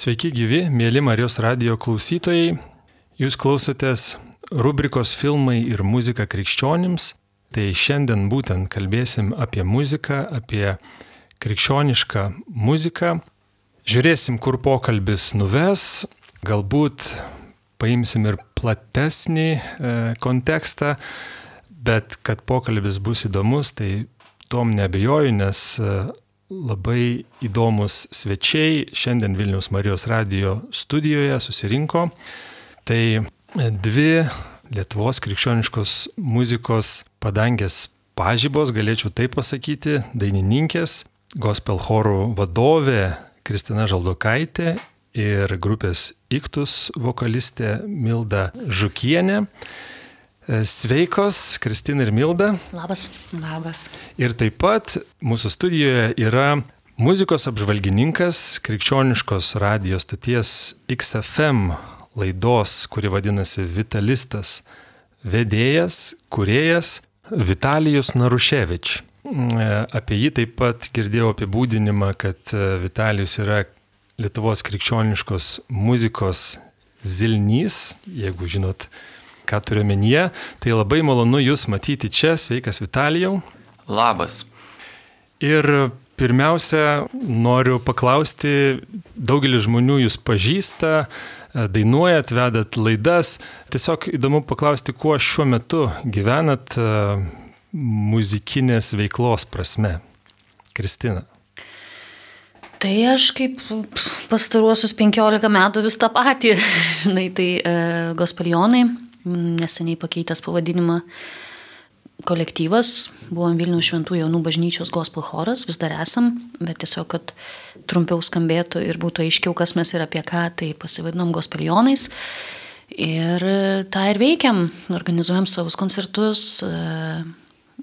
Sveiki gyvi, mėly Marijos radio klausytojai. Jūs klausotės rubrikos filmai ir muzika krikščionims. Tai šiandien būtent kalbėsim apie muziką, apie krikščionišką muziką. Žiūrėsim, kur pokalbis nuves. Galbūt paimsim ir platesnį e, kontekstą, bet kad pokalbis bus įdomus, tai tom nebejoju, nes e, labai įdomus svečiai šiandien Vilnius Marijos radio studijoje susirinko. Tai dvi Lietuvos krikščioniškos muzikos padangės pažybos, galėčiau taip pasakyti, dainininkės, gospel chorų vadovė Kristina Žaldokaitė ir grupės Iktus vokalistė Milda Žukienė. Sveikos, Kristina ir Milda. Labas. Labas. Ir taip pat mūsų studijoje yra muzikos apžvalgininkas krikščioniškos radijos stoties XFM laidos, kuri vadinasi Vitalistas, vedėjas, kuriejas Vitalijus Naruševič. Apie jį taip pat girdėjau apibūdinimą, kad Vitalijus yra Lietuvos krikščioniškos muzikos zilnys, jeigu žinot, ką turiu menyje. Tai labai malonu Jūs matyti čia. Sveikas Vitalijau. Labas. Ir pirmiausia, noriu paklausti, daugelis žmonių Jūs pažįsta, dainuojat, vedat laidas. Tiesiog įdomu paklausti, kuo šiuo metu gyvenat muzikinės veiklos prasme. Kristina. Tai aš kaip pastaruosius 15 metų vis tą patį, žinai, tai e, gospelionai, neseniai pakeitęs pavadinimą kolektyvas, buvom Vilnių šventų jaunų bažnyčios gospel choras, vis dar esam, bet tiesiog, kad trumpiau skambėtų ir būtų aiškiau, kas mes ir apie ką, tai pasivadinom gospelionais. Ir tą ir veikiam, organizuojam savus koncertus,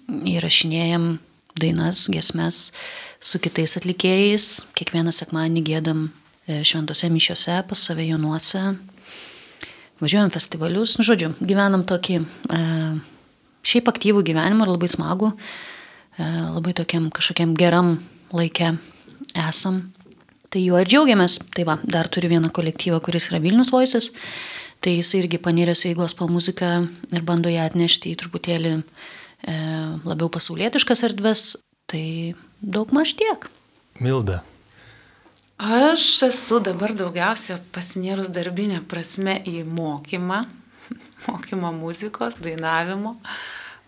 įrašinėjam dainas, gesmes su kitais atlikėjais, kiekvieną sekmanį gėdam e, šventose mišiose, pas save jaunuose, važiuojam festivalius, nu, žodžiu, gyvenam tokį e, šiaip aktyvų gyvenimą ir labai smagų, e, labai tokiam kažkokiam geram laikė esam. Tai juo ir džiaugiamės. Tai va, dar turiu vieną kolektyvą, kuris yra Vilnius Voices. Tai jis irgi paniręs į gospel muziką ir bando ją atnešti į truputėlį e, labiau pasaulietiškas erdves. Tai daug maž tiek. Milda. Aš esu dabar daugiausia pasinėrus darbinė prasme į mokymą, mokymo muzikos, dainavimo.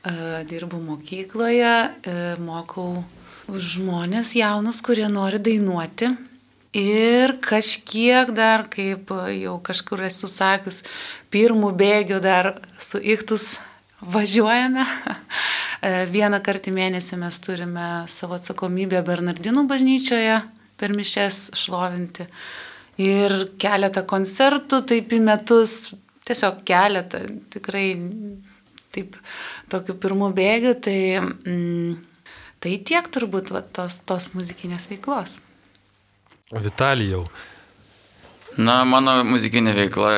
E, dirbu mokykloje, e, mokau žmonės jaunus, kurie nori dainuoti. Ir kažkiek dar, kaip jau kažkur esu sakius, pirmų bėgių dar su iktus važiuojame. E, vieną kartą į mėnesį mes turime savo atsakomybę Bernardinų bažnyčioje per mišes šlovinti. Ir keletą koncertų taip į metus, tiesiog keletą, tikrai taip, tokiu pirmų bėgių, tai, mm, tai tiek turbūt va, tos, tos muzikinės veiklos. Vitalijau. Na, mano muzikinė veikla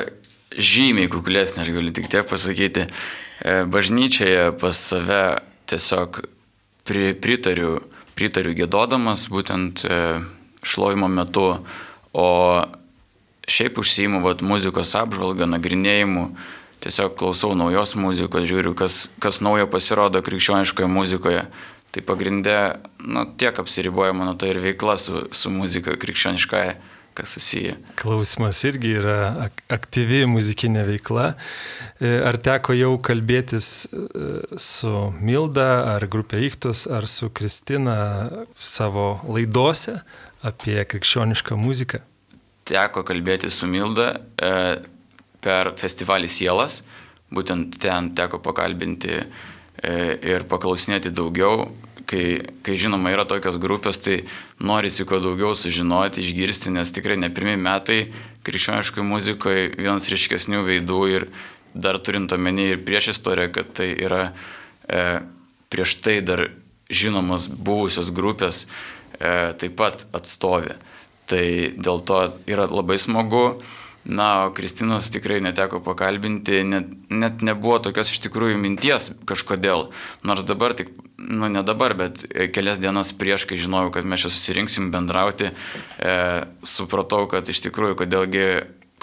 žymiai kuklesnė, aš galiu tik tiek pasakyti. E, bažnyčioje pas save tiesiog pri, pritariu, pritariu gėdodamas būtent e, šlovimo metu, o šiaip užsijimu vat, muzikos apžvalgą, nagrinėjimu, tiesiog klausau naujos muzikos, žiūriu, kas, kas naujo pasirodo krikščioniškoje muzikoje. Tai pagrindė, na, tiek apsiriboja mano tai ir veikla su, su muzika krikščioniškaja, kas susiję. Klausimas irgi yra aktyvi muzikinė veikla. E, ar teko jau kalbėtis e, su Milda, ar grupė Iktus, ar su Kristina savo laidose? Apie krikščionišką muziką? Teko kalbėti su Milda e, per festivalį Sielas, būtent ten teko pakalbinti e, ir paklausinėti daugiau. Kai, kai žinoma yra tokios grupės, tai norisi kuo daugiau sužinoti, išgirsti, nes tikrai ne pirmie metai krikščioniškai muzikoje vienas ryškesnių veidų ir dar turint omeny ir prieš istoriją, kad tai yra e, prieš tai dar žinomos buvusios grupės, taip pat atstovė. Tai dėl to yra labai smagu Na, o Kristinos tikrai neteko pakalbinti, net, net nebuvo tokios iš tikrųjų minties kažkodėl. Nors dabar tik, nu ne dabar, bet kelias dienas prieš, kai žinojau, kad mes čia susirinksim bendrauti, e, supratau, kad iš tikrųjų, kodėlgi,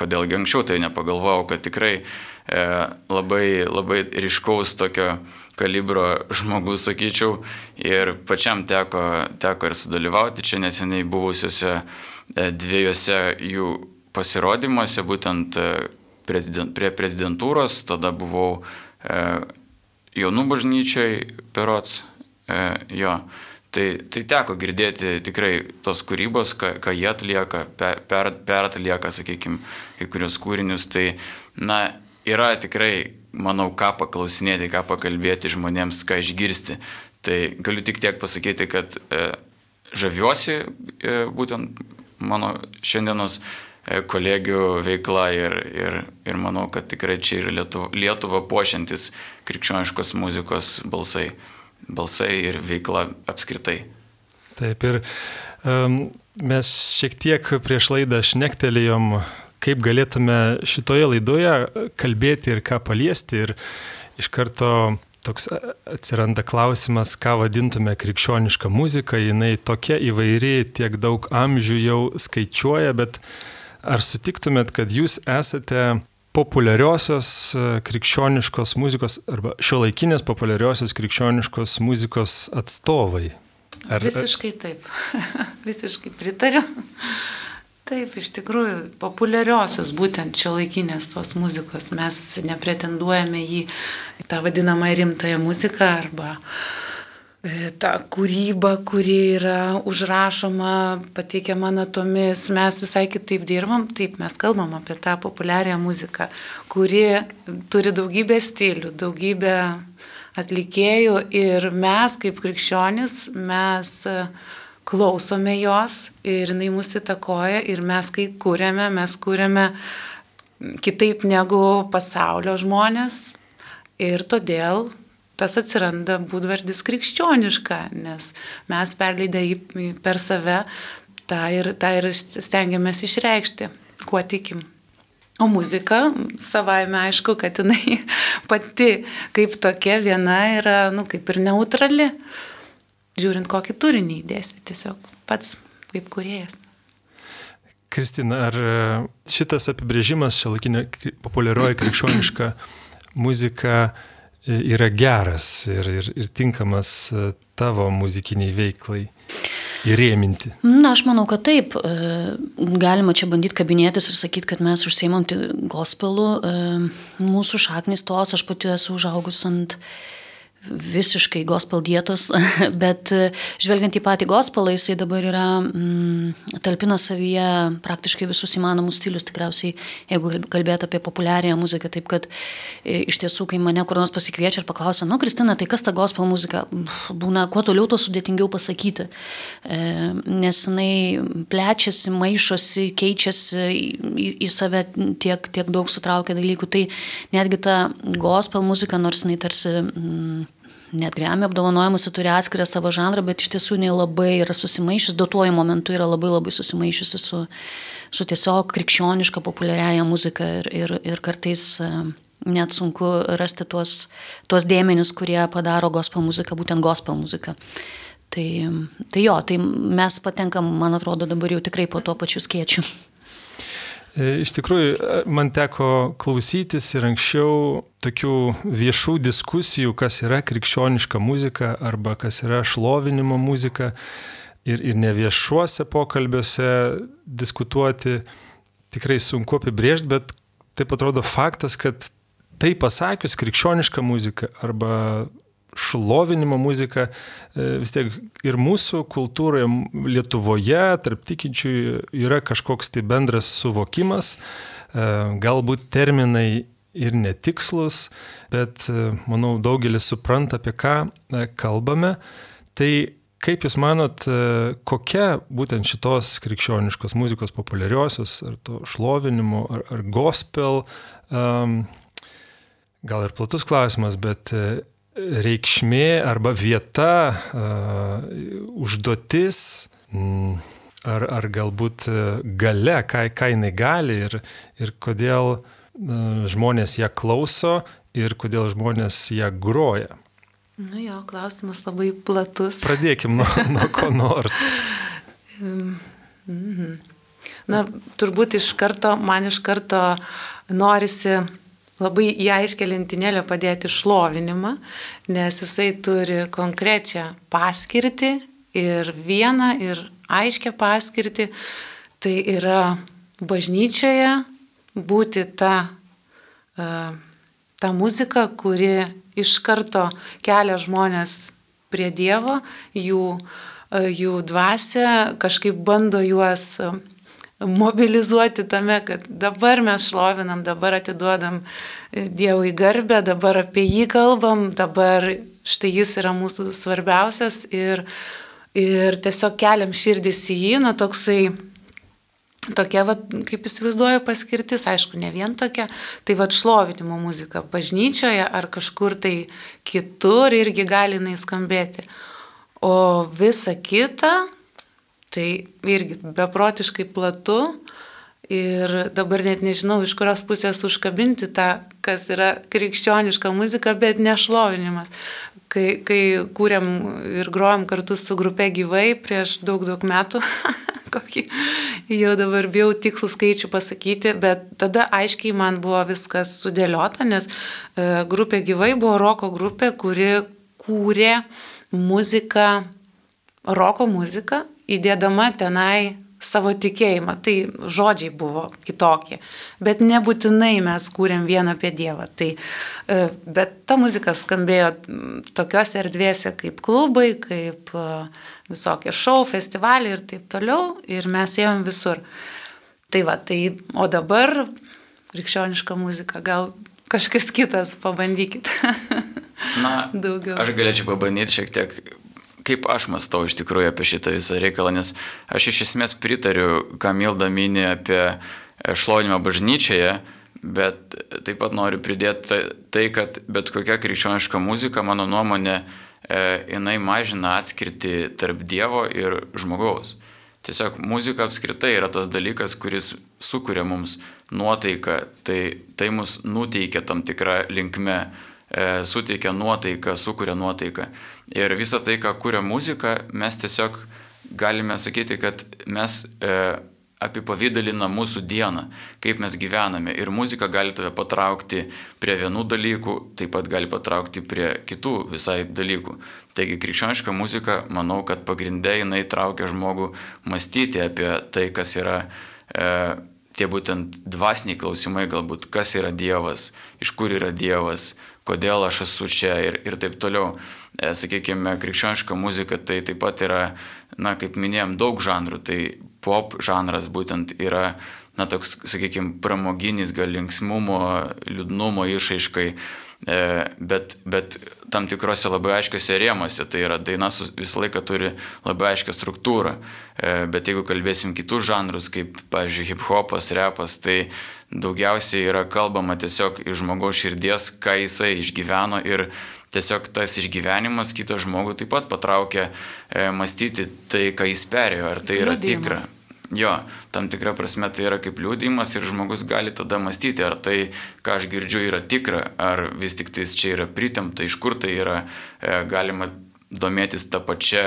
kodėlgi anksčiau tai nepagalvojau, kad tikrai e, labai, labai ryškaus tokio kalibro žmogus, sakyčiau, ir pačiam teko, teko ir sudalyvauti čia neseniai buvusiuose e, dviejose jų pasirodymuose, būtent e, prezident, prie prezidentūros, tada buvau e, jaunų bažnyčiai perots e, jo. Tai, tai teko girdėti tikrai tos kūrybos, ką, ką jie atlieka, per, per, atlieka, sakykime, kai kurios kūrinius. Tai, na, yra tikrai, manau, ką paklausinėti, ką pakalbėti žmonėms, ką išgirsti. Tai galiu tik tiek pasakyti, kad e, žaviuosi e, būtent mano šiandienos E, kolegių veikla ir, ir, ir manau, kad tikrai čia yra Lietuva, Lietuva puošiantis krikščioniškos muzikos balsai, balsai ir veikla apskritai. Taip ir um, mes šiek tiek prieš laidą šnektelėjom, kaip galėtume šitoje laidoje kalbėti ir ką paliesti ir iš karto toks atsiranda klausimas, ką vadintume krikščionišką muziką, jinai tokia įvairi, tiek daug amžių jau skaičiuoja, bet Ar sutiktumėt, kad jūs esate populiariosios krikščioniškos muzikos arba šio laikinės populiariosios krikščioniškos muzikos atstovai? Ar... Visiškai taip. Visiškai pritariu. Taip, iš tikrųjų, populiariosios būtent šio laikinės tos muzikos. Mes nepretenduojame į tą vadinamą rimtąją muziką arba uh, E, ta kūryba, kuri yra užrašoma, pateikiama natomis, mes visai kitaip dirbam, taip mes kalbam apie tą populiarią muziką, kuri turi daugybę stilių, daugybę atlikėjų. Ir mes kaip krikščionis, mes klausome jos ir jinai mus įtakoja ir mes kai kūrėme, mes kūrėme kitaip negu pasaulio žmonės ir todėl tas atsiranda būdvardis krikščioniška, nes mes perleidę jį per save tą ir, tą ir stengiamės išreikšti, kuo tikim. O muzika, savaime aišku, kad jinai pati kaip tokia viena yra, nu, kaip ir neutrali, žiūrint kokį turinį įdėsi, tiesiog pats kaip kuriejas. Kristina, ar šitas apibrėžimas šiolaikinė populiarioji krikščioniška muzika yra geras ir, ir, ir tinkamas e, tavo muzikiniai veiklai įrėminti? Na, aš manau, kad taip. E, galima čia bandyti kabinėtis ir sakyti, kad mes užsieimam gospelu. E, mūsų šaknis tos, aš pati esu užaugus ant visiškai gospel dietos, bet e, žvelgiant į patį gospelą, jisai dabar yra mm, talpina savyje praktiškai visus įmanomus stilius, tikriausiai, jeigu kalbėt apie populiariąją muziką, taip kad e, iš tiesų, kai mane kur nors pasikviečia ir paklausia, nu, Kristina, tai kas ta gospel muzika, būna kuo toliau, to sudėtingiau pasakyti, e, nes jinai plečiasi, maišosi, keičiasi į, į save tiek, tiek daug sutraukia dalykų, tai netgi ta gospel muzika, nors jinai tarsi mm, net Grammy apdovanojimuose turi atskirą savo žanrą, bet iš tiesų jinai labai yra susimaišius, duotuoju momentu yra labai labai susimaišiusi su, su tiesiog krikščioniška populiariaja muzika ir, ir, ir kartais e, net sunku rasti tuos, tuos dėmenis, kurie padaro gospel muziką, būtent gospel muziką. Tai, tai jo, tai mes patenkam, man atrodo, dabar jau tikrai po tuo pačiu skėčiu. E, iš tikrųjų, e, man teko klausytis ir anksčiau tokių viešų diskusijų, kas yra krikščioniška muzika arba kas yra šlovinimo muzika. Ir, ir ne viešuose pokalbiuose diskutuoti tikrai sunku apibrėžti, bet taip atrodo faktas, kad tai pasakius krikščioniška muzika arba šlovinimo muzika e, vis tiek ir mūsų kultūroje Lietuvoje, tarp tikinčių, yra kažkoks tai bendras suvokimas, e, galbūt terminai ir netikslus, bet e, manau daugelis supranta, apie ką kalbame. Tai kaip Jūs manot, kokia būtent šitos krikščioniškos muzikos populiariosios, ar to šlovinimo, ar, ar gospel, um, gal ir platus klausimas, bet reikšmė arba vieta, užduotis, ar, ar galbūt e, gale, ką, ką jinai gali ir, ir kodėl e, žmonės ją klauso ir kodėl žmonės ją groja. Nu jo, klausimas labai platus. Pradėkim nuo, nuo ko nors. Mhm. Na, turbūt iš karto, man iš karto norisi labai į aiškę lentynėlę padėti šlovinimą, nes jisai turi konkrečią paskirtį ir vieną ir aiškę paskirtį. Tai yra bažnyčioje būti ta, ta muzika, kuri iš karto kelia žmonės prie Dievo, jų, jų dvasia kažkaip bando juos mobilizuoti tame, kad dabar mes šlovinam, dabar atiduodam e, Dievui garbę, dabar apie jį kalbam, dabar štai jis yra mūsų svarbiausias ir, ir tiesiog keliam širdis į jį, na toksai Tokia, va, kaip įsivaizduoju, paskirtis, aišku, ne vien tokia, tai va šlovinimo muzika bažnyčioje ar kažkur tai kitur irgi gali jinai skambėti. O visa kita, Tai irgi beprotiškai platu ir dabar net nežinau, iš kurios pusės užkabinti tą, kas yra krikščioniška muzika, bet nešlovinimas. Kai, kai kūrėm ir grojom kartu su grupė gyvai prieš daug, daug metų, kokį jau dabar bijau tikslų skaičių pasakyti, bet tada aiškiai man buvo viskas sudėliota, nes e, grupė gyvai buvo roko grupė, kuri kūrė muziką, roko muziką įdėdama tenai savo tikėjimą. Tai žodžiai buvo kitokie. Bet nebūtinai mes kūrėm vieną apie Dievą. Tai, e, bet ta muzika skambėjo tokiuose erdvėse kaip klubai, kaip e, visokie šou, festivaliai ir taip toliau. Ir mes ėjom visur. Tai va, tai, o dabar krikščioniška muzika, gal kažkas kitas pabandykit. Na, daugiau. Aš galėčiau pabandyti šiek tiek kaip aš mastau iš tikrųjų apie šitą visą reikalą, nes aš iš esmės pritariu, ką Milda mini apie e, šlovinimą bažnyčioje, bet taip pat noriu pridėti tai, kad bet kokia krikščioniška muzika, mano nuomonė, e, jinai mažina atskirti tarp Dievo ir žmogaus. Tiesiog muzika apskritai yra tas dalykas, kuris sukuria mums nuotaiką, tai, tai mus nuteikia tam tikrą linkmę e, suteikia nuotaiką, sukuria nuotaiką. Ir visą tai, ką kuria muzika, mes tiesiog galime sakyti, kad mes e, apipavydalina mūsų dieną, kaip mes gyvename. Ir muzika gali tave patraukti prie vienų dalykų, taip pat gali patraukti prie kitų visai dalykų. Taigi krikščioniška muzika, manau, kad pagrindė jinai traukia žmogų mąstyti apie tai, kas yra e, tie būtent dvasiniai klausimai, galbūt kas yra Dievas, iš kur yra Dievas, kodėl aš esu čia ir, ir taip toliau. E, sakykime, krikščioniška muzika tai taip pat yra, na, kaip minėjom, daug žanrų, tai pop žanras būtent yra, na, toks, sakykime, pramoginis, gal linksmumo, liūdnumo išaiškai. E, bet, bet tam tikrose labai aiškiose rėmose, tai yra daina visą laiką turi labai aiškę struktūrą, e, bet jeigu kalbėsim kitus žanrus, kaip, pavyzdžiui, hip hopas, repas, tai daugiausiai yra kalbama tiesiog iš žmogaus širdies, ką jisai išgyveno ir tiesiog tas išgyvenimas kitą žmogų taip pat patraukia e, mąstyti tai, ką jis perėjo, ar tai yra Liudimas. tikra. Jo, tam tikra prasme tai yra kaip liūdimas ir žmogus gali tada mąstyti, ar tai, ką aš girdžiu, yra tikra, ar vis tik tais čia yra pritemta, iš kur tai yra, e, galima domėtis tą pačią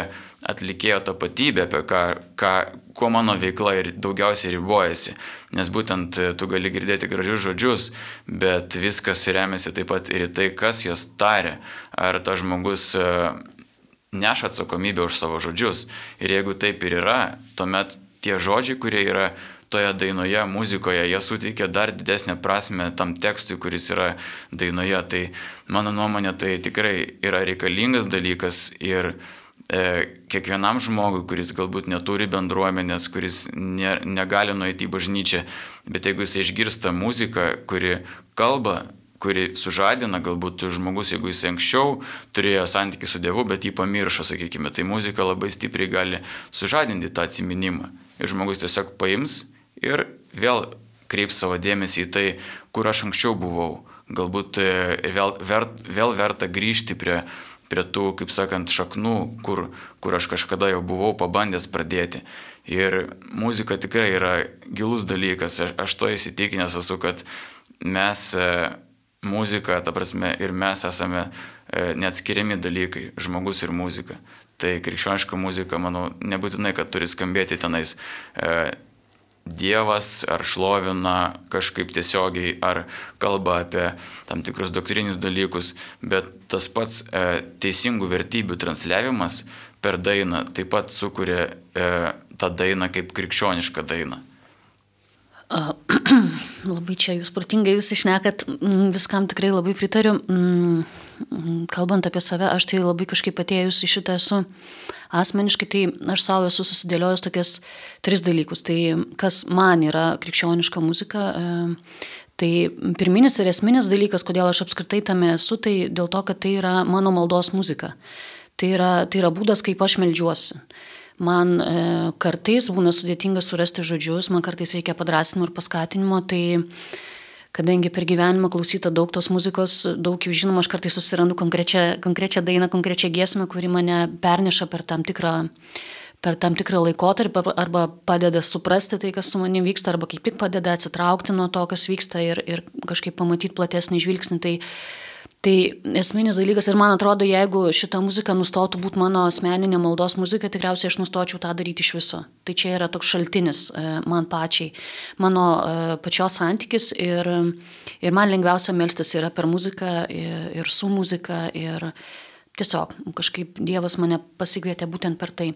atlikėjo tapatybę, apie ką, ką, kuo mano veikla ir daugiausiai ribojasi. Nes būtent e, tu gali girdėti gražius žodžius, bet viskas remiasi taip pat ir į tai, kas juos tarė. Ar tas žmogus e, neša atsakomybę už savo žodžius. Ir jeigu taip ir yra, tuomet tie žodžiai, kurie yra toje dainoje, muzikoje, jie suteikia dar didesnę prasme tam tekstui, kuris yra dainoje. Tai mano nuomonė tai tikrai yra reikalingas dalykas ir e, kiekvienam žmogui, kuris galbūt neturi bendruomenės, kuris ne, negali nueiti į bažnyčią, bet jeigu jis išgirsta muziką, kuri kalba, kuri sužadina, galbūt žmogus, jeigu jis anksčiau turėjo santykių su Dievu, bet jį pamiršo, sakykime, tai muzika labai stipriai gali sužadinti tą atsiminimą. Ir žmogus tiesiog paims ir vėl kreips savo dėmesį į tai, kur aš anksčiau buvau. Galbūt e, vėl, ver, vėl verta grįžti prie, prie tų, kaip sakant, šaknų, kur, kur aš kažkada jau buvau pabandęs pradėti. Ir muzika tikrai yra gilus dalykas. Aš, aš to įsitikinęs esu, kad mes e, muzika, ta prasme, ir mes esame e, neatskiriami dalykai - žmogus ir muzika. Tai krikščioniška muzika, manau, nebūtinai, kad turi skambėti tenais e, Dievas ar šlovina kažkaip tiesiogiai, ar kalba apie tam tikrus doktrinius dalykus, bet tas pats e, teisingų vertybių transliavimas per dainą taip pat sukuria e, tą dainą kaip krikščionišką dainą. Labai čia jūs protingai jūs išnekat, viskam tikrai labai pritariu. Mm, kalbant apie save, aš tai labai kažkaip atėjus į šitą esu asmeniškai, tai aš savo esu susidėliojęs tokias tris dalykus. Tai kas man yra krikščioniška muzika, e, tai pirminis ir esminis dalykas, kodėl aš apskritai tame esu, tai dėl to, kad tai yra mano maldos muzika. Tai yra, tai yra būdas, kaip aš melžiuosi. Man e, kartais būna sudėtinga surasti žodžius, man kartais reikia padrasinimo ir paskatinimo, tai kadangi per gyvenimą klausyta daug tos muzikos, daug jų žinoma, aš kartais susirandu konkrečią, konkrečią dainą, konkrečią giesmę, kuri mane perneša per tam tikrą per tam tikrą laikotarpį arba padeda suprasti tai, kas su manimi vyksta, arba kaip tik padeda atsitraukti nuo to, kas vyksta ir, ir kažkaip pamatyti platesnį žvilgsnį. Tai Tai esminis dalykas ir man atrodo, jeigu šita muzika nustotų būti mano asmeninė maldos muzika, tikriausiai aš nustočiau tą daryti iš viso. Tai čia yra toks šaltinis e, man pačiai, mano e, pačios santykis ir, ir man lengviausia melstis yra per muziką ir, ir su muzika ir tiesiog kažkaip Dievas mane pasikvietė būtent per tai.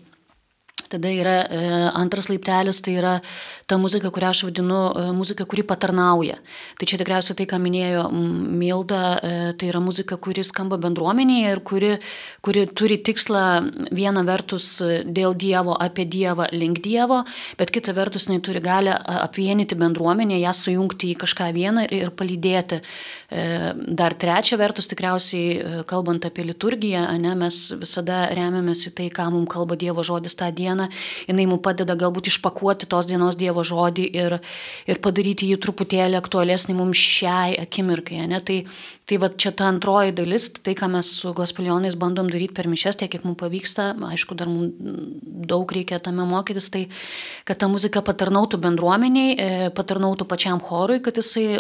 Tada yra e, antras laiptelis, tai yra ta muzika, kurią aš vadinu e, muzika, kuri patarnauja. Tai čia tikriausiai tai, ką minėjo Milda, e, tai yra muzika, kuri skamba bendruomenėje ir kuri, kuri turi tikslą vieną vertus dėl Dievo, apie Dievą, link Dievo, bet kita vertus jinai turi galę apvienyti bendruomenę, ją sujungti į kažką vieną ir, ir palydėti. Dar trečia vertus, tikriausiai kalbant apie liturgiją, ne, mes visada remiamės į tai, ką mums kalba Dievo žodis tą dieną dieną, jinai mums padeda galbūt išpakuoti tos dienos Dievo žodį ir, ir padaryti jį truputėlį aktualesnį mums šiai akimirkai. Ne? Tai, tai va čia ta antroji dalis, tai ką mes su gospelionais bandom daryti per mišes, tiek kiek mums pavyksta, aišku, dar mums daug reikia tame mokytis, tai kad ta muzika patarnautų bendruomeniai, e, patarnautų pačiam chorui, kad jisai,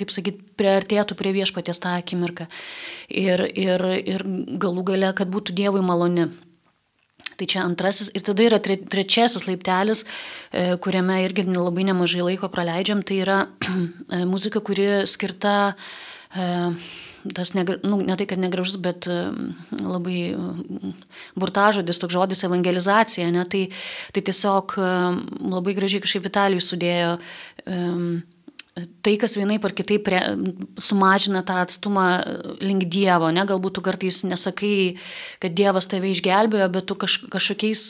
kaip sakyt, priartėtų prie viešpaties tą akimirką. Ir, ir, ir galų gale, kad būtų Dievui maloni. Tai čia antrasis ir tada yra tre, trečiasis laiptelis, e, kuriame irgi labai nemažai laiko praleidžiam, tai yra e, muzika, kuri skirta, e, tas ne, nu, ne tai, kad negražus, bet labai burtažodis, toks žodis evangelizacija, ne, tai, tai tiesiog labai gražiai kažkaip Vitalijus sudėjo tai, kas vienaip ar kitaip prie, sumažina tą atstumą link Dievo, ne, galbūt tu kartais nesakai, kad Dievas tave išgelbėjo, bet tu kaž, kažkokiais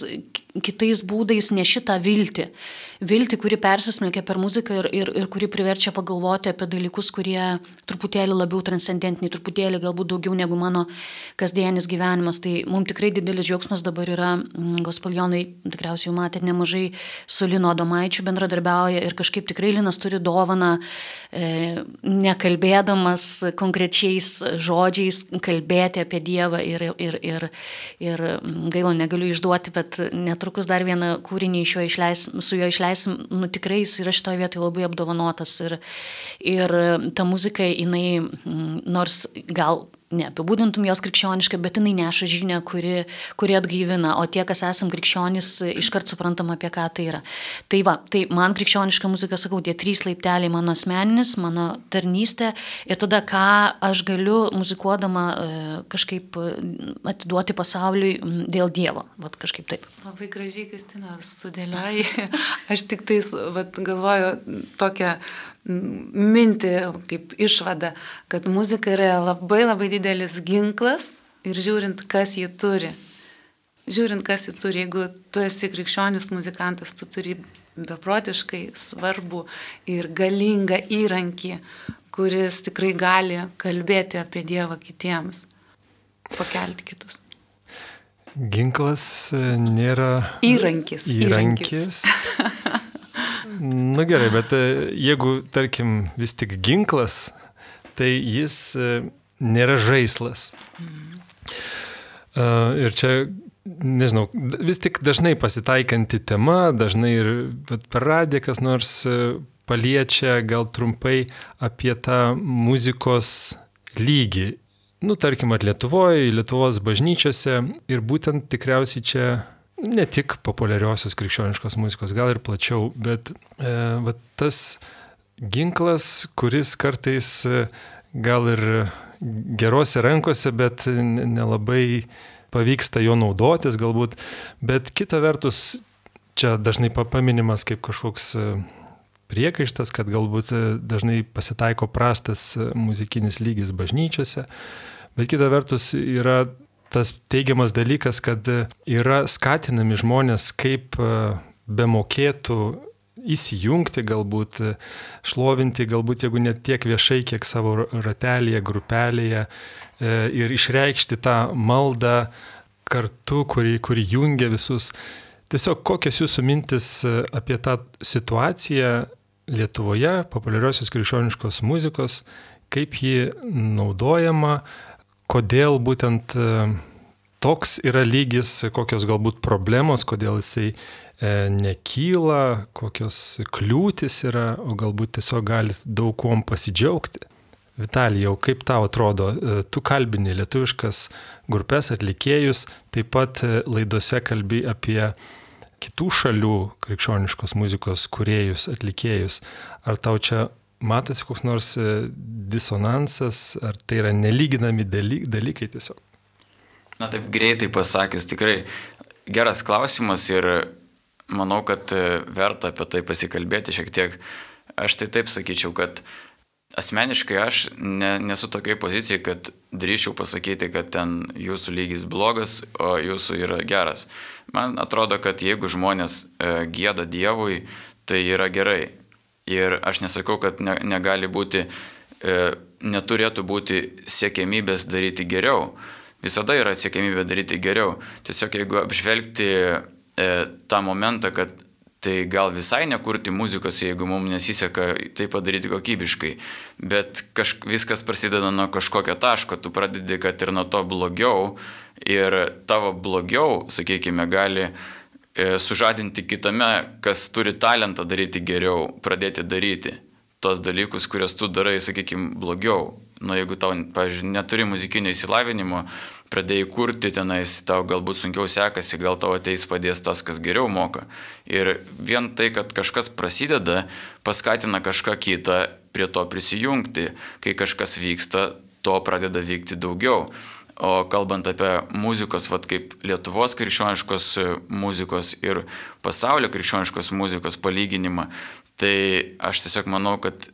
kitais būdais neši tą viltį. Viltį, kuri persismelkia per muziką ir, ir, ir kuri priverčia pagalvoti apie dalykus, kurie truputėlį labiau transcendentiniai, truputėlį galbūt daugiau negu mano kasdienis gyvenimas. Tai mums tikrai didelis džiaugsmas dabar yra, mm, gospaljonai tikriausiai jau matėte nemažai su Lino Domaičiu bendradarbiauja ir kažkaip tikrai Linas turi dovaną, e, nekalbėdamas konkrečiais žodžiais, kalbėti apie Dievą ir, ir, ir, ir mm, gaila negaliu išduoti, bet net netrukus dar vieną kūrinį jo išleis, su juo išleisim, nu tikrai jis yra šitoje vietoje labai apdovanotas ir, ir ta muzika, jinai, nors gal neapibūdintum jos krikščioniškai, bet jinai neša žinę, kuri, kuri atgaivina, o tie, kas esam krikščionys, iškart suprantam, apie ką tai yra. Tai va, tai man krikščioniška muzika, sakau, tie trys laipteliai mano asmeninis, mano tarnystė ir tada, ką aš galiu muzikuodama e, kažkaip atiduoti pasauliui dėl Dievo, va kažkaip taip. Labai gražiai, Kristina, sudėlioji. Aš tik tais, vat, galvoju, tokią mintį kaip išvada, kad muzika yra labai labai didelis ginklas ir žiūrint, kas jį turi. Žiūrint, kas jį turi, jeigu tu esi krikščionis muzikantas, tu turi beprotiškai svarbu ir galingą įrankį, kuris tikrai gali kalbėti apie Dievą kitiems, pakelti kitus. Ginklas e, nėra. Įrankis. Įrankis. įrankis. Na gerai, bet e, jeigu, tarkim, vis tik ginklas, tai jis e, nėra žaislas. Ir čia, nežinau, vis tik dažnai pasitaikanti tema, dažnai ir per radiją kas nors paliečia gal trumpai apie tą muzikos lygį. Nu, tarkim, at Lietuvoje, Lietuvos bažnyčiose ir būtent tikriausiai čia ne tik populiariosios krikščioniškos muzikos, gal ir plačiau, bet e, va, tas ginklas, kuris kartais e, gal ir gerose rankose, bet nelabai pavyksta jo naudotis galbūt, bet kita vertus, čia dažnai paminimas kaip kažkoks e, priekaištas, kad galbūt e, dažnai pasitaiko prastas muzikinis lygis bažnyčiose, bet kita vertus yra tas teigiamas dalykas, kad yra skatinami žmonės, kaip be mokėtų įsijungti, galbūt šlovinti, galbūt jeigu net tiek viešai, kiek savo ratelėje, grupelėje e, ir išreikšti tą maldą kartu, kuri, kuri jungia visus. Tiesiog kokios jūsų mintis apie tą situaciją Lietuvoje, populiariosios krikščioniškos muzikos, kaip ji naudojama, kodėl būtent e, toks yra lygis, kokios galbūt problemos, kodėl jisai e, nekyla, kokios kliūtis yra, o galbūt tiesiog gali daug kuom pasidžiaugti. Vitalijau, kaip tau atrodo, e, tu kalbini lietuviškas grupės atlikėjus, taip pat laidose kalbi apie kitų šalių krikščioniškos muzikos kuriejus, atlikėjus. Ar tau čia matosi koks nors e, disonansas, ar tai yra nelyginami dalykai tiesiog? Na taip greitai pasakius, tikrai geras klausimas ir manau, kad e, verta apie tai pasikalbėti šiek tiek. Aš tai taip sakyčiau, kad asmeniškai aš ne, nesu tokiai pozicijai, kad drįšiau pasakyti, kad ten jūsų lygis blogas, o jūsų yra geras. Man atrodo, kad jeigu žmonės e, gėda Dievui, tai yra gerai. Ir aš nesakau, kad ne, negali būti, e, neturėtų būti siekiamybės daryti geriau. Visada yra siekiamybė daryti geriau. Tiesiog jeigu apžvelgti e, tą momentą, kad tai gal visai nekurti muzikos, jeigu mums nesiseka tai padaryti kokybiškai. Bet kažk, viskas prasideda nuo kažkokio taško, tu pradedi, kad ir nuo to blogiau. Ir tavo blogiau, sakykime, gali E, sužadinti kitame, kas turi talentą daryti geriau, pradėti daryti tos dalykus, kuriuos tu darai, sakykime, blogiau. Nu, jeigu tau, pavyzdžiui, neturi muzikinio įsilavinimo, pradėjai kurti tenais, tau galbūt sunkiau sekasi, gal tau ateis padės tas, kas geriau moka. Ir vien tai, kad kažkas prasideda, paskatina kažką kitą prie to prisijungti. Kai kažkas vyksta, to pradeda vykti daugiau. O kalbant apie muzikos, vad kaip Lietuvos krikščioniškos muzikos ir pasaulio krikščioniškos muzikos palyginimą, tai aš tiesiog manau, kad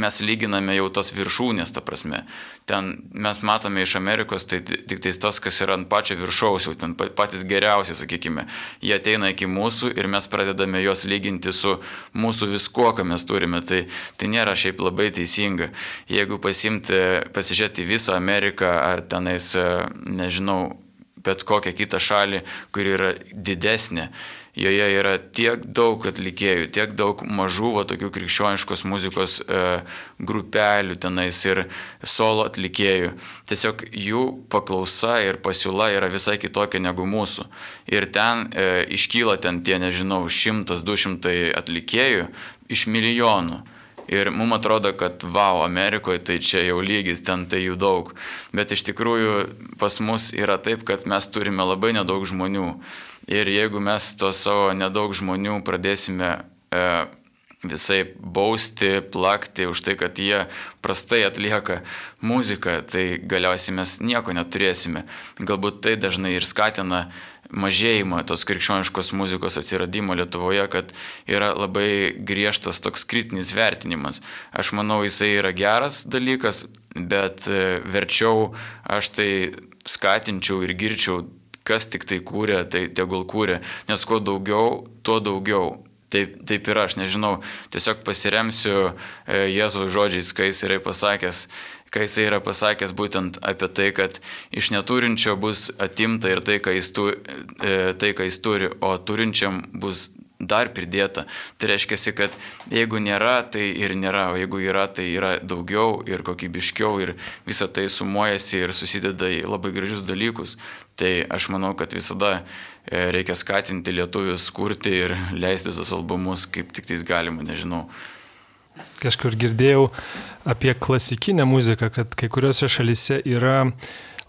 mes lyginame jau tos viršūnės, ta prasme. Ten mes matome iš Amerikos, tai tik tai tas, kas yra ant pačio viršaus, jau ten patys geriausi, sakykime. Jie ateina iki mūsų ir mes pradedame juos lyginti su mūsų viskuo, ką mes turime. Tai, tai nėra šiaip labai teisinga. Jeigu pasimti, pasižiūrėti visą Ameriką ar tenais, nežinau, bet kokią kitą šalį, kuri yra didesnė joje yra tiek daug atlikėjų, tiek daug mažų, va, tokių krikščioniškos muzikos e, grupelių tenais ir solo atlikėjų. Tiesiog jų paklausa ir pasiūla yra visai kitokia negu mūsų. Ir ten e, iškyla ten tie, nežinau, šimtas, du šimtai atlikėjų iš milijonų. Ir mums atrodo, kad wow, Amerikoje tai čia jau lygis, ten tai jų daug. Bet iš tikrųjų pas mus yra taip, kad mes turime labai nedaug žmonių. Ir jeigu mes to savo nedaug žmonių pradėsime e, visai bausti, plakti už tai, kad jie prastai atlieka muziką, tai galiausiai mes nieko neturėsime. Galbūt tai dažnai ir skatina mažėjimą tos krikščioniškos muzikos atsiradimo Lietuvoje, kad yra labai griežtas toks kritinis vertinimas. Aš manau, jisai yra geras dalykas, bet e, verčiau aš tai skatinčiau ir girčiau kas tik tai kūrė, tai tegul kūrė, nes kuo daugiau, tuo daugiau. Taip, taip ir aš, nežinau, tiesiog pasiremsiu e, Jėzaus žodžiais, kai jis yra pasakęs, kai jis yra pasakęs būtent apie tai, kad iš neturinčio bus atimta ir tai, ką jis, tu, e, tai, ką jis turi, o turinčiam bus dar pridėta. Tai reiškia, kad jeigu nėra, tai ir nėra, o jeigu yra, tai yra daugiau ir kokybiškiau ir visa tai sumuojasi ir susideda į labai gražius dalykus. Tai aš manau, kad visada e, reikia skatinti lietuvius kurti ir leisti visus albumus, kaip tik tais galima, nežinau. Kažkur girdėjau apie klasikinę muziką, kad kai kuriuose šalise yra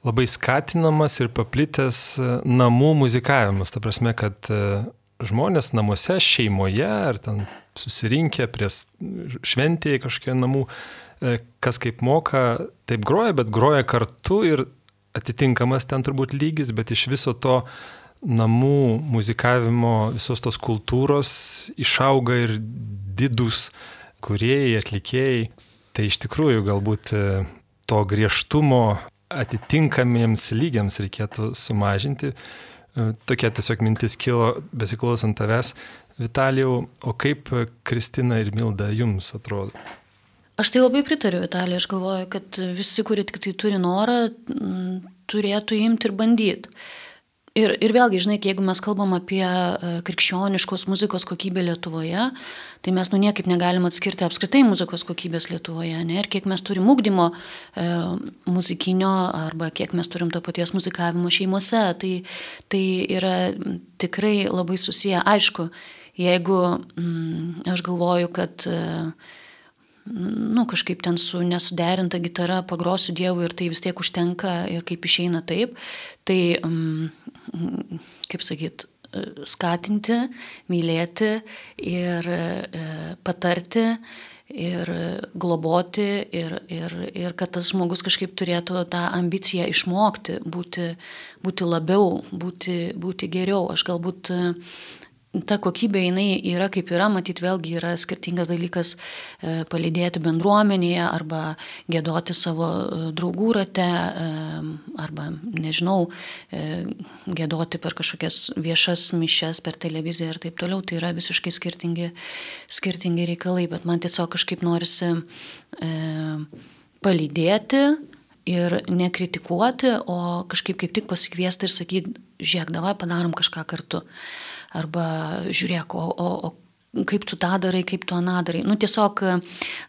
labai skatinamas ir paplitęs e, namų muzikavimas. Ta prasme, kad e, žmonės namuose, šeimoje ar ten susirinkę prie šventėje kažkokie namų, e, kas kaip moka, taip groja, bet groja kartu ir atitinkamas ten turbūt lygis, bet iš viso to namų muzikavimo, visos tos kultūros išauga ir didus kuriejai, atlikėjai. Tai iš tikrųjų galbūt e, to griežtumo atitinkamiems lygiams reikėtų sumažinti tokia tiesiog mintis kilo besiklausant tavęs. Vitalijau, o kaip Kristina ir Milda jums atrodo? Aš tai labai pritariu Vitalijai, aš galvoju, kad visi, kurie tik tai turi norą, turėtų imti ir bandyti. Ir, ir vėlgi, žinai, jeigu mes kalbam apie e, krikščioniškos muzikos kokybę Lietuvoje, tai mes nu niekaip negalim atskirti apskritai muzikos kokybės Lietuvoje. Ne? Ir kiek mes turim ūkdymo e, muzikinio arba kiek mes turim to paties muzikavimo šeimose, tai, tai yra tikrai labai susiję. Aišku, jeigu mm, aš galvoju, kad e, nu, kažkaip ten su nesuderinta gitara pagrosiu Dievui ir tai vis tiek užtenka ir kaip išeina taip, tai, mm, kaip sakyt, skatinti, mylėti ir e, patarti ir globoti ir, ir, ir kad tas žmogus kažkaip turėtų tą ambiciją išmokti, būti, būti labiau, būti, būti geriau. Aš galbūt ta kokybė jinai yra kaip yra, matyt, vėlgi yra skirtingas dalykas e, palydėti bendruomenėje arba gėdoti savo e, draugų rate e, arba, nežinau, gėdoti per kažkokias viešas mišes, per televiziją ir taip toliau. Tai yra visiškai skirtingi, skirtingi reikalai, bet man tiesiog kažkaip norisi palydėti ir nekritikuoti, o kažkaip kaip tik pasikviesti ir sakyti, žiūrėk, davai padarom kažką kartu arba žiūrėk, o, o, o kaip tu tą darai, kaip tu aną darai. Nu, tiesiog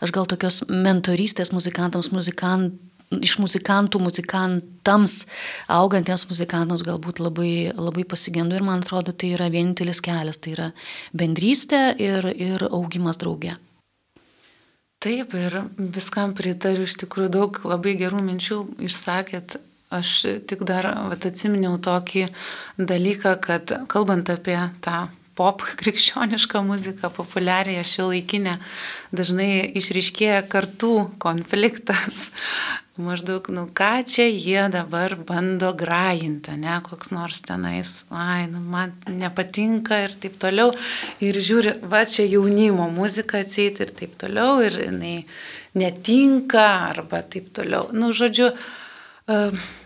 aš gal tokios mentorystės muzikantams, muzikant, iš muzikantų muzikantams, augantiems muzikantams galbūt labai, labai pasigendu ir man atrodo, tai yra vienintelis kelias, tai yra bendrystė ir, ir augimas drauge. Taip, ir viskam pritariu, iš tikrųjų daug labai gerų minčių išsakėt Aš tik dar vat, atsiminiau tokį dalyką, kad kalbant apie tą pop krikščionišką muziką, populiariąją šiuolaikinę, dažnai išryškėja kartų konfliktas. Maždaug, nu ką čia jie dabar bando grajinti, ne, koks nors tenais, ai, nu man nepatinka ir taip toliau. Ir žiūri, va čia jaunimo muzika atseit ir taip toliau, ir jinai netinka arba taip toliau. Nu, žodžiu,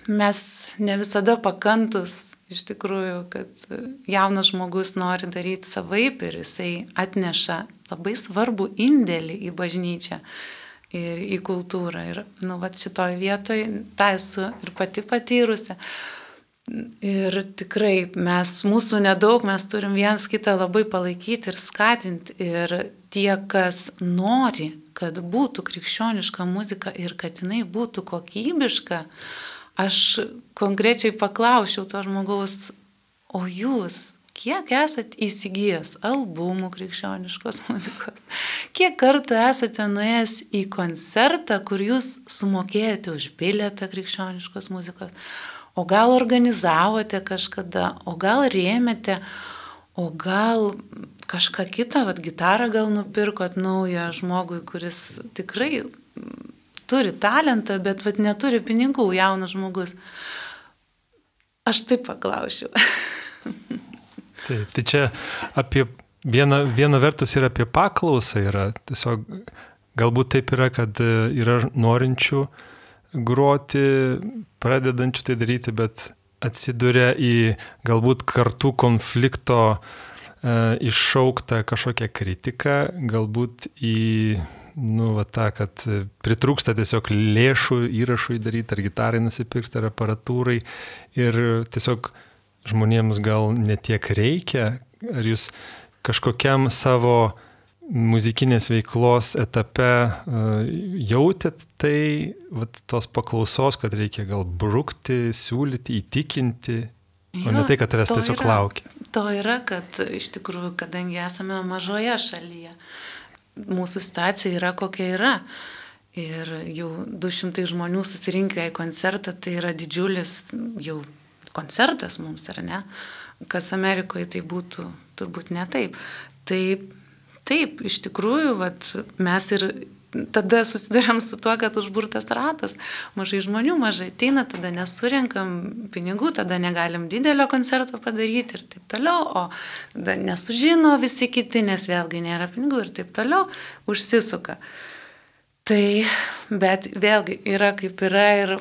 mes ne visada pakantus iš tikrųjų, kad jaunas žmogus nori daryti savaip ir jisai atneša labai svarbų indėlį į bažnyčią ir į kultūrą. Ir, nu, va, šitoje vietoje tą esu ir pati patyrusi. Ir tikrai mes, mūsų nedaug, mes turim vienas kitą labai palaikyti ir skatinti. Ir tie, kas nori kad būtų krikščioniška muzika ir kad jinai būtų kokybiška, aš konkrečiai paklausiau to žmogaus, o jūs kiek esat įsigijęs albumų krikščioniškos muzikos, kiek kartų esate nuėjęs į koncertą, kur jūs sumokėjote už bilietą krikščioniškos muzikos, o gal organizavote kažkada, o gal rėmėte, o gal kažką kitą, vad gitarą gal nupirkot naują žmogui, kuris tikrai turi talentą, bet vad neturi pinigų, jaunas žmogus. Aš taip paklausiu. taip, tai čia apie viena, viena vertus yra apie paklausą, yra tiesiog galbūt taip yra, kad yra norinčių groti, pradedančių tai daryti, bet atsiduria į galbūt kartų konflikto E, iššauktą kažkokią kritiką, galbūt į, nu, va tą, kad pritrūksta tiesiog lėšų įrašui daryti, ar gitarai nusipirkti, ar aparatūrai. Ir tiesiog žmonėms gal netiek reikia, ar jūs kažkokiam savo muzikinės veiklos etape uh, jautėt tai, vat, tos paklausos, kad reikia gal brukti, siūlyti, įtikinti, o ne tai, kad tavęs tiesiog yra, laukia. To yra, kad iš tikrųjų, kadangi esame mažoje šalyje, mūsų situacija yra kokia yra. Ir jau 200 žmonių susirinkę į koncertą, tai yra didžiulis jau koncertas mums, ar ne? Kas Amerikoje tai būtų turbūt ne taip. Tai taip, iš tikrųjų, vat, mes ir tada susidurėm su tuo, kad užburtas ratas, mažai žmonių, mažai ateina, tada nesurinkam pinigų, tada negalim didelio koncerto padaryti ir taip toliau, o nesužino visi kiti, nes vėlgi nėra pinigų ir taip toliau, užsisuka. Tai, bet vėlgi yra kaip yra ir,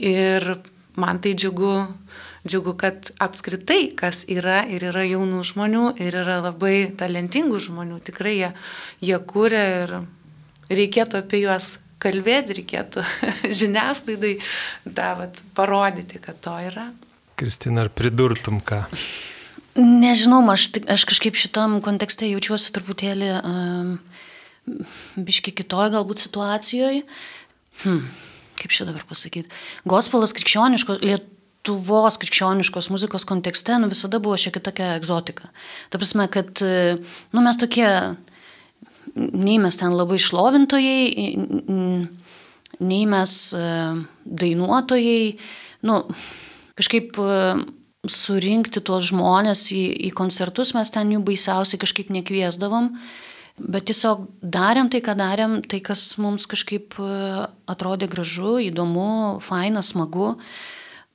ir man tai džiugu, džiugu, kad apskritai, kas yra ir yra jaunų žmonių ir yra labai talentingų žmonių, tikrai jie, jie kūrė ir reikėtų apie juos kalbėti, reikėtų žiniasklaidai davat parodyti, kad to yra. Kristina, ar pridurtum ką? Nežinau, aš, aš kažkaip šitam kontekste jaučiuosi truputėlį um, biški kitoj galbūt situacijoje. Hmm, kaip čia dabar pasakyti? Gospelas krikščioniškos, Lietuvos krikščioniškos muzikos kontekste nu, visada buvo šiek tiek tokia egzotika. Ta prasme, kad nu, mes tokie nei mes ten labai šlovintojai, nei mes e, dainuotojai, nu, kažkaip e, surinkti tuos žmonės į, į koncertus, mes ten jų baisiausiai kažkaip nekviesdavom, bet tiesiog darėm tai, ką darėm, tai kas mums kažkaip e, atrodė gražu, įdomu, faina, smagu.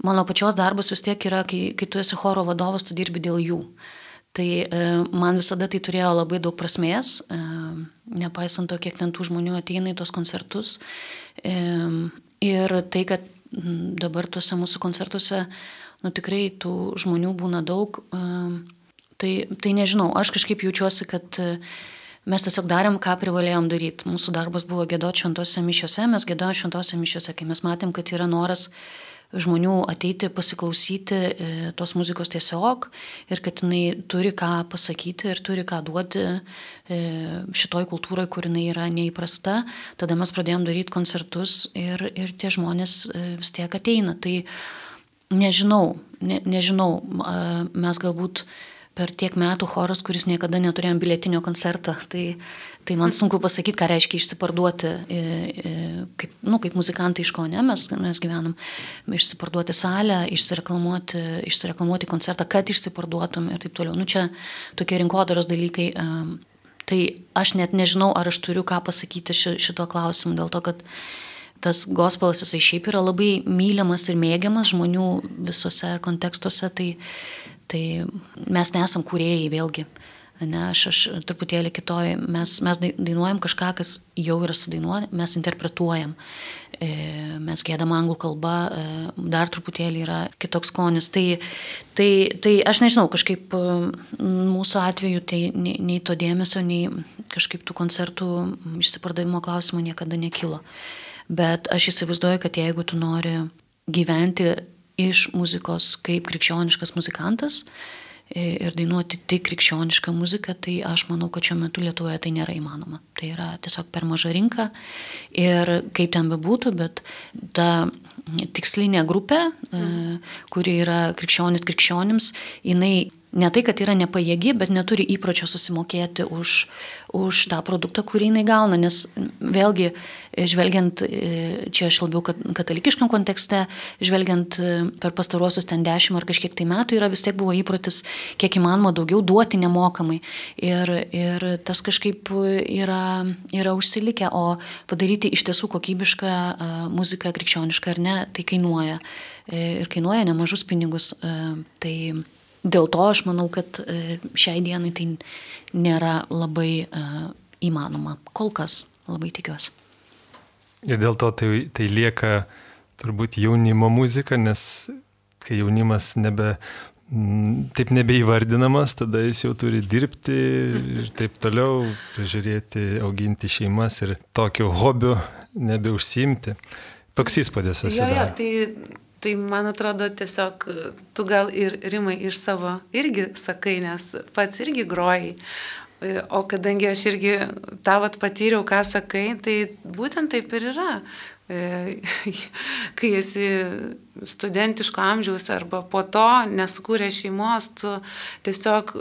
Mano pačios darbas vis tiek yra, kai, kai tu esi choro vadovas, tu dirbi dėl jų. Tai e, man visada tai turėjo labai daug prasmės, e, nepaisant to, kiek ten tų žmonių ateina į tos koncertus. E, ir tai, kad dabar tuose mūsų koncertuose, nu tikrai tų žmonių būna daug, tai, tai nežinau, aš kažkaip jaučiuosi, kad mes tiesiog darėm, ką privalėjom daryti. Mūsų darbas buvo gėdoti šventose mišiuose, mes gėdojom šventose mišiuose, kai mes matėm, kad yra noras žmonių ateiti pasiklausyti e, tos muzikos tiesiog ir kad jinai turi ką pasakyti ir turi ką duoti e, šitoj kultūroje, kur jinai yra neįprasta. Tada mes pradėjom daryti koncertus ir, ir tie žmonės e, vis tiek ateina. Tai nežinau, ne, nežinau, mes galbūt per tiek metų choras, kuris niekada neturėjom biletinio koncerto. Tai, tai man sunku pasakyti, ką reiškia išsiparduoti, e, e, kaip, nu, kaip muzikantai iš ko, ne, mes, mes gyvenam, išsiparduoti salę, išsireklamuoti, išsireklamuoti koncertą, kad išsiparduotum ir taip toliau. Nu, čia tokie rinkodaros dalykai. Tai aš net nežinau, ar aš turiu ką pasakyti šituo klausimu, dėl to, kad tas gospelas jisai šiaip yra labai myliamas ir mėgiamas žmonių visose kontekstuose, tai Tai mes nesam kūrėjai vėlgi. Ne, aš, aš truputėlį kitoj, mes, mes dainuojam kažką, kas jau yra sudainuota, mes interpretuojam, e, mes gėdam anglų kalbą, e, dar truputėlį yra kitoks skonis. Tai, tai, tai aš nežinau, kažkaip mūsų atveju tai nei, nei to dėmesio, nei kažkaip tų koncertų išsipardavimo klausimų niekada nekilo. Bet aš įsivaizduoju, kad jeigu tu nori gyventi iš muzikos kaip krikščioniškas muzikantas e, ir dainuoti tik krikščionišką muziką, tai aš manau, kad šiuo metu Lietuvoje tai nėra įmanoma. Tai yra tiesiog per maža rinka ir kaip ten bebūtų, bet ta tikslinė grupė, mm. kuri yra krikščionis krikščionims, jinai ne tai, kad yra nepajėgi, bet neturi įpročio susimokėti už, už tą produktą, kurį jinai gauna. Nes vėlgi, žvelgiant, čia aš labiau katalikiškam kontekste, žvelgiant per pastaruosius ten dešimt ar kažkiek tai metų, yra vis tiek buvo įprotis, kiek įmanoma daugiau duoti nemokamai. Ir, ir tas kažkaip yra, yra užsilikę, o padaryti iš tiesų kokybišką muziką, krikščionišką ar ne, tai kainuoja. Ir kainuoja nemažus pinigus. Tai Dėl to aš manau, kad e, šiai dienai tai nėra labai uh, įmanoma. Kol kas labai tikiuosi. Ir dėl to tai, tai lieka turbūt jaunimo muzika, nes kai jaunimas nebe, taip nebeįvardinamas, tada jis jau turi dirbti ir taip toliau, prižiūrėti, auginti šeimas ir tokiu hobiu nebeužsimti. Toks įspūdis susidaro. Ja, ja, tai tai man atrodo tiesiog tu gal ir rimai iš savo irgi sakai, nes pats irgi grojai. O kadangi aš irgi tavat patyriau, ką sakai, tai būtent taip ir yra. Kai esi studentiško amžiaus arba po to nesukūrė šeimos, tu tiesiog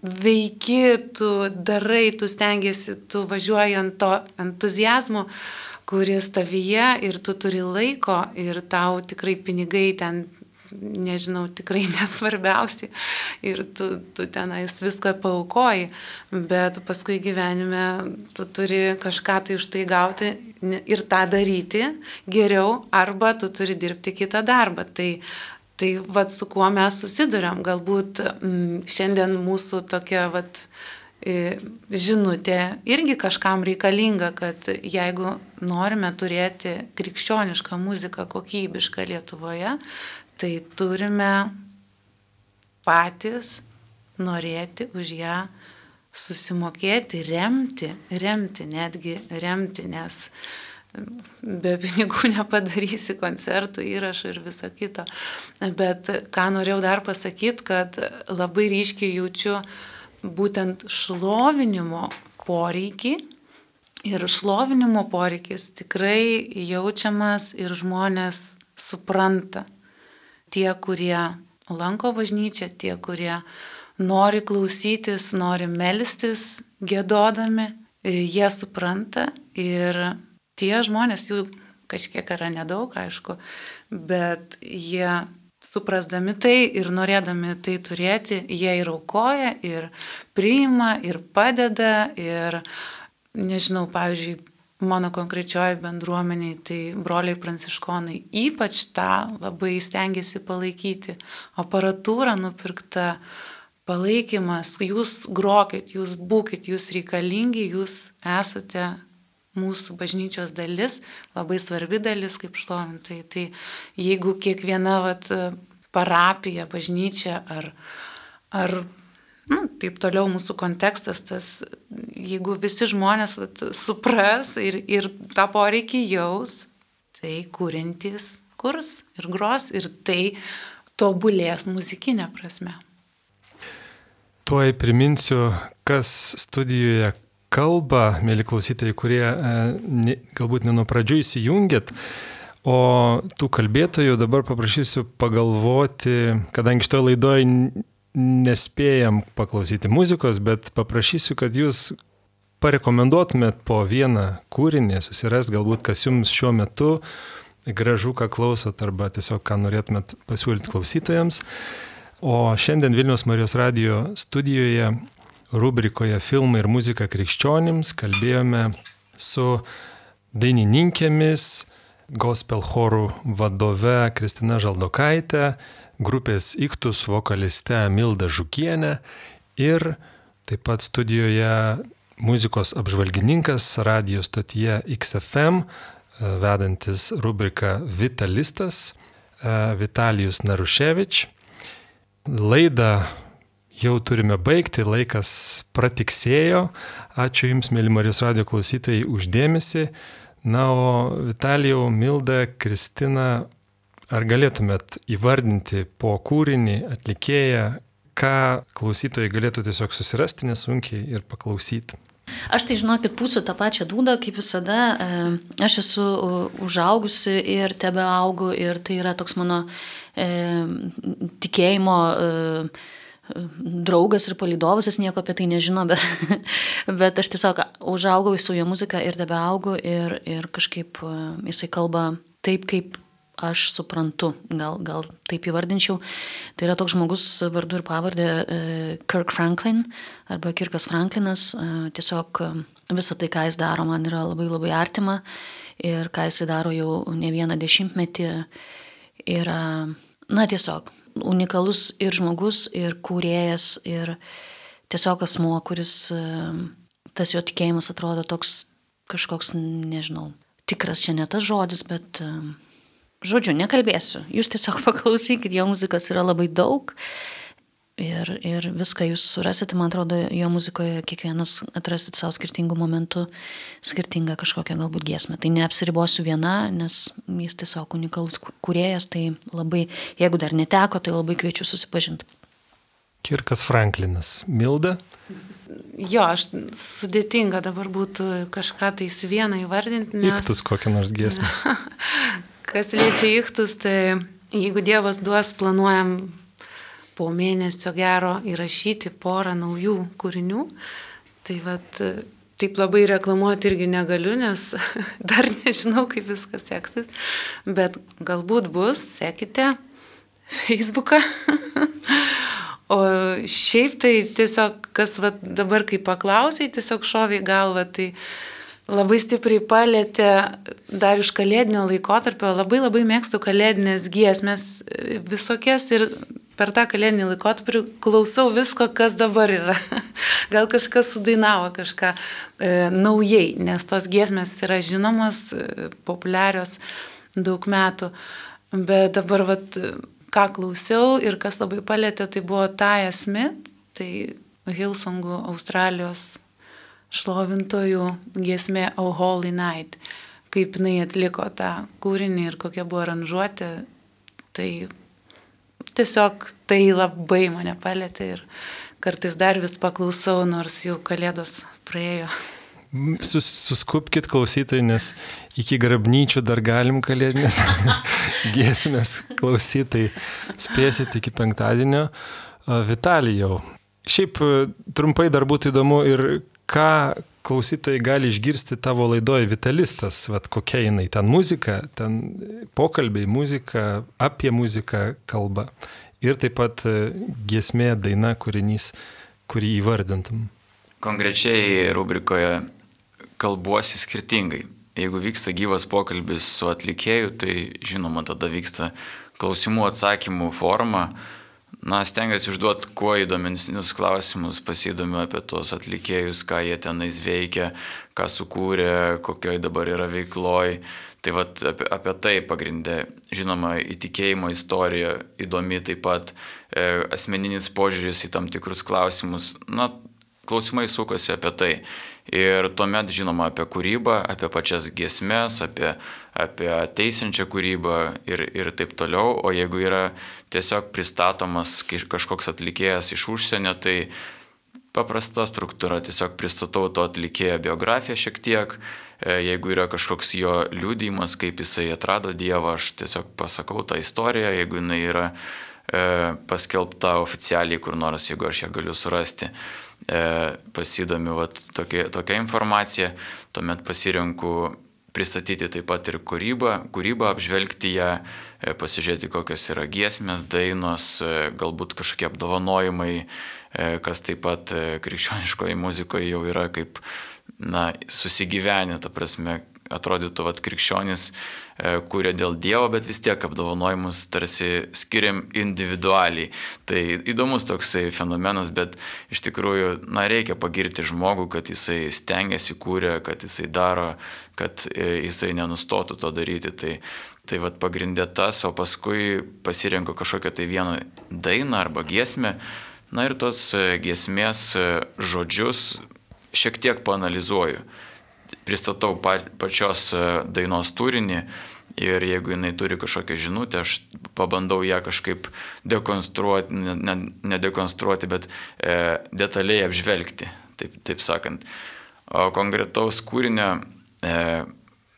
veiki, tu darai, tu stengiasi, tu važiuoji ant to entuzijazmo, kuris tavyje ir tu turi laiko ir tau tikrai pinigai ten nežinau, tikrai nesvarbiausi ir tu, tu tenais viską paukoji, bet paskui gyvenime tu turi kažką tai už tai gauti ir tą daryti geriau, arba tu turi dirbti kitą darbą. Tai, tai vad su kuo mes susidurėm, galbūt m, mm, šiandien mūsų tokia vad žinutė irgi kažkam reikalinga, kad jeigu norime turėti krikščionišką muziką kokybišką Lietuvoje, tai turime patys norėti už ją susimokėti, remti, remti, netgi remti, nes be pinigų nepadarysi koncertų, įrašų ir viso kito. Bet ką norėjau dar pasakyti, kad labai ryškiai jaučiu būtent šlovinimo poreikį. Ir šlovinimo poreikis tikrai jaučiamas ir žmonės supranta tie, kurie lanko bažnyčią, tie, kurie nori klausytis, nori melstis, gėdodami, jie supranta ir tie žmonės, jų kažkiek yra nedaug, aišku, bet jie suprasdami tai ir norėdami tai turėti, jie ir aukoja, ir priima, ir padeda, ir, nežinau, pavyzdžiui, mano konkrečioji bendruomeniai, tai broliai pranciškonai ypač tą labai stengiasi palaikyti. Aparatūra nupirkta, palaikymas, jūs grokit, jūs būkit, jūs reikalingi, jūs esate mūsų bažnyčios dalis, labai svarbi dalis kaip šlovintai. Tai jeigu kiekviena vat, parapija, bažnyčia ar, ar nu, taip toliau mūsų kontekstas, tas, jeigu visi žmonės vat, supras ir, ir tą poreikį jaus, tai kūrintys kurs ir gros ir tai tobulės muzikinė prasme. Tuoj priminsiu, kas studijoje kalba, mėly klausytojai, kurie e, ne, galbūt ne nuo pradžių įsijungėt. O tų kalbėtojų dabar paprašysiu pagalvoti, kadangi šitoje laidoje nespėjam paklausyti muzikos, bet paprašysiu, kad jūs parekomenduotumėt po vieną kūrinį, susirast galbūt, kas jums šiuo metu gražu, ką klausot, arba tiesiog ką norėtumėt pasiūlyti klausytojams. O šiandien Vilnius Marijos radio studijoje rubrikoje Filmai ir muzika krikščionims kalbėjome su dainininkėmis, gospel chorų vadove Kristina Žaldokaitė, grupės Iktus vokaliste Milda Žukienė ir taip pat studijoje muzikos apžvalgininkas radio stotyje XFM, e, vedantis rubriką Vitalistas e, Vitalijus Naruševič. Laidą jau turime baigti, laikas pratiksėjo. Ačiū Jums, mėly Marijos radio klausytojai, uždėmesi. Na, o Vitalijau, Milda, Kristina, Ar galėtumėt įvardinti po kūrinį atlikėją, ką klausytojai galėtų tiesiog susirasti nesunkiai ir paklausyti? Aš tai žinokit, pūsiu tą pačią dūdą, kaip visada. Aš esu užaugusi ir tebe augu ir tai yra toks mano e, tikėjimo e, draugas ir palidovas, jis nieko apie tai nežino, bet, bet aš tiesiog užaugau su jo muzika ir tebe augu ir, ir kažkaip e, jisai kalba taip, kaip aš suprantu, gal, gal taip įvardinčiau. Tai yra toks žmogus vardu ir pavardė e, Kirk Franklin arba Kirkas Franklinas. E, tiesiog visą tai, ką jis daro, man yra labai labai artima ir ką jis daro jau ne vieną dešimtmetį, yra, na tiesiog, unikalus ir žmogus, ir kūrėjas, ir tiesiog asmo, kuris tas jo tikėjimas atrodo toks kažkoks, nežinau, tikras čia ne tas žodis, bet Žodžiu, nekalbėsiu. Jūs tiesiog paklausykit, jo muzikos yra labai daug. Ir, ir viską jūs surasite, man atrodo, jo muzikoje kiekvienas atrasit savo skirtingų momentų, skirtingą kažkokią galbūt giesmę. Tai neapsiribosiu viena, nes jis tiesiog unikalus kuriejas, tai labai, jeigu dar neteko, tai labai kviečiu susipažinti. Kirkas Franklinas. Milda? Jo, aš sudėtinga dabar būtų kažką tais vieną įvardinti. Nes... Iktus kokią nors giesmę. Kas liečia iktus, tai jeigu Dievas duos, planuojam po mėnesio gero įrašyti porą naujų kūrinių. Tai vad, taip labai reklamuoti irgi negaliu, nes dar nežinau, kaip viskas seksis, bet galbūt bus, sekite Facebooką. O šiaip tai tiesiog, kas va, dabar kai paklausai, tiesiog šoviai galva, tai labai stipriai palėtė dar iš kalėdinio laikotarpio, labai labai mėgstu kalėdinės giesmės visokias ir per tą kalėdinį laikotarpį klausau visko, kas dabar yra. Gal kažkas sudainavo kažką e, naujai, nes tos giesmės yra žinomos, e, populiarios daug metų. Bet dabar, vat, ką klausiau ir kas labai palėtė, tai buvo Taja Smith, tai Hilsongų Australijos šlovintojų giesmė Oh Holy Night. Kaip jinai atliko tą kūrinį ir kokia buvo aranžuotė, tai tiesiog tai labai mane palėtė ir kartais dar vis paklausau, nors jau kalėdos praėjo. Sus, suskupkite klausytojai, nes iki grabnyčių dar galim kalėdinės giesmės klausytai. Spėsit iki penktadienio. Vitalijau. Šiaip trumpai dar būtų įdomu ir ką klausytojai gali išgirsti tavo laidoje Vitalistas, vat kokia jinai ten muzika, ten pokalbiai, muzika, apie muziką kalba. Ir taip pat e, giesmė, daina, kūrinys, kurį įvardintum. Konkrečiai rubrikoje kalbuosi skirtingai. Jeigu vyksta gyvas pokalbis su atlikėju, tai žinoma, tada vyksta klausimų atsakymų forma na, stengiuosi užduoti kuo įdomesnius klausimus, pasidomiu apie tos atlikėjus, ką jie tenais veikia, ką sukūrė, kokioj dabar yra veikloj. Tai vat, apie, apie tai pagrindė, žinoma, įtikėjimo istorija įdomi taip pat, e, asmeninis požiūris į tam tikrus klausimus. Na, klausimai sukosi apie tai. Ir tuomet, žinoma, apie kūrybą, apie pačias giesmės, apie, apie teisinčią kūrybą ir, ir taip toliau. O jeigu yra tiesiog pristatomas kažkoks atlikėjas iš užsienio, tai paprasta struktūra, tiesiog pristatau to atlikėjo biografiją šiek tiek. E, jeigu yra kažkoks jo liūdėjimas, kaip jisai atrado Dievą, aš tiesiog pasakau tą istoriją, jeigu jinai yra e, paskelbta oficialiai kur nors, jeigu aš ją galiu surasti e, pasidomiu vat, tokia, tokia informacija, tuomet pasirenku pristatyti taip pat ir kūrybą, kūrybą apžvelgti ją, e, pasižiūrėti, kokios yra giesmės, dainos, e, galbūt kažkokie apdovanojimai, e, kas taip pat krikščioniškoje muzikoje jau yra kaip na, susigyvenę, ta prasme, atrodytų, kad krikščionis e, kūrė dėl Dievo, bet vis tiek apdovanojimus tarsi skiriam individualiai. Tai įdomus toksai fenomenas, bet iš tikrųjų, na, reikia pagirti žmogų, kad jisai stengiasi kūrė, kad jisai daro, kad e, jisai nenustotų to daryti. Tai, tai vad pagrindė tas, o paskui pasirenku kažkokią tai vieną dainą arba giesmę. Na ir tos e, giesmės žodžius šiek tiek panalizuoju pristatau pa, pačios e, dainos turinį ir jeigu jinai turi kažkokią žinutę, aš pabandau ją kažkaip dekonstruoti, ne, ne, ne bet e, detaliai apžvelgti, taip, taip sakant. O konkretaus kūrinio, e,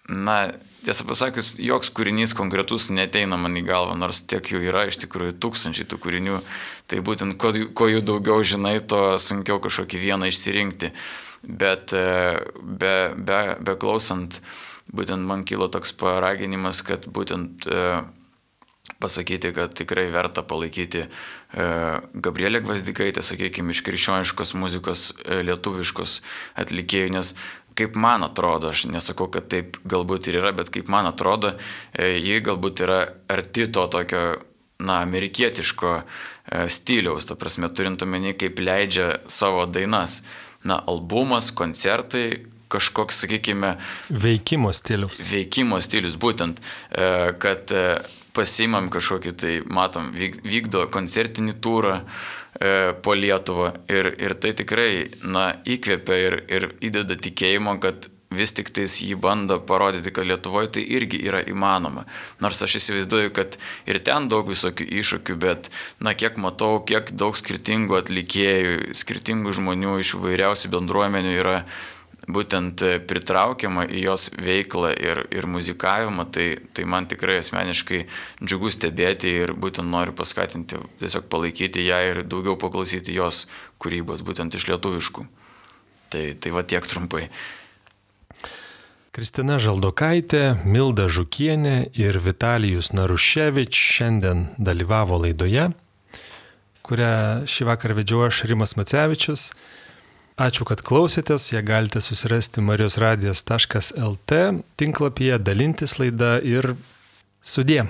na, tiesą pasakius, joks kūrinys konkretus neteina man į galvą, nors tiek jų yra iš tikrųjų tūkstančiai tų kūrinių, tai būtent kuo, kuo jų daugiau žinai, to sunkiau kažkokį vieną išsirinkti bet e, be, be, be klausant, būtent man kilo toks paraginimas, kad būtent e, pasakyti, kad tikrai verta palaikyti e, Gabrielė Gvazdikaitė, sakykime, iš krikščioniškos muzikos lietuviškos atlikėjų, nes kaip man atrodo, aš nesakau, kad taip galbūt ir yra, bet kaip man atrodo, ji galbūt yra arti to tokio, na, amerikietiško stiliaus, ta prasme, turint omeny, kaip leidžia savo dainas na, albumas, koncertai, kažkoks, sakykime, veikimo stilius. Veikimo stilius, būtent, e, kad e, pasimam kažkokį tai, matom, vykdo koncertinį turą, e, po Lietuvą. Ir, ir tai tikrai, na, įkvepia ir, ir įdeda tikėjimo, kad vis tik tais jį bando parodyti, kad Lietuvoje tai irgi yra įmanoma. Nors aš įsivaizduoju, kad ir ten daug visokių iššūkių, bet, na, kiek matau, kiek daug skirtingų atlikėjų, skirtingų žmonių iš vairiausių bendruomenių yra būtent pritraukiama į jos veiklą ir, ir muzikavimą, tai, tai man tikrai asmeniškai džiugu stebėti ir būtent noriu paskatinti, tiesiog palaikyti ją ir daugiau paklausyti jos kūrybos, būtent iš lietuviškų. Tai, tai va tiek trumpai. Kristina Žaldokaitė, Milda Žukienė ir Vitalijus Naruševič šiandien dalyvavo laidoje, kurią šį vakarą vedžiau aš Rimas Macevičius. Ačiū, kad klausėtės, ją galite susirasti marijosradijas.lt tinklapyje, dalintis laidą ir sudė.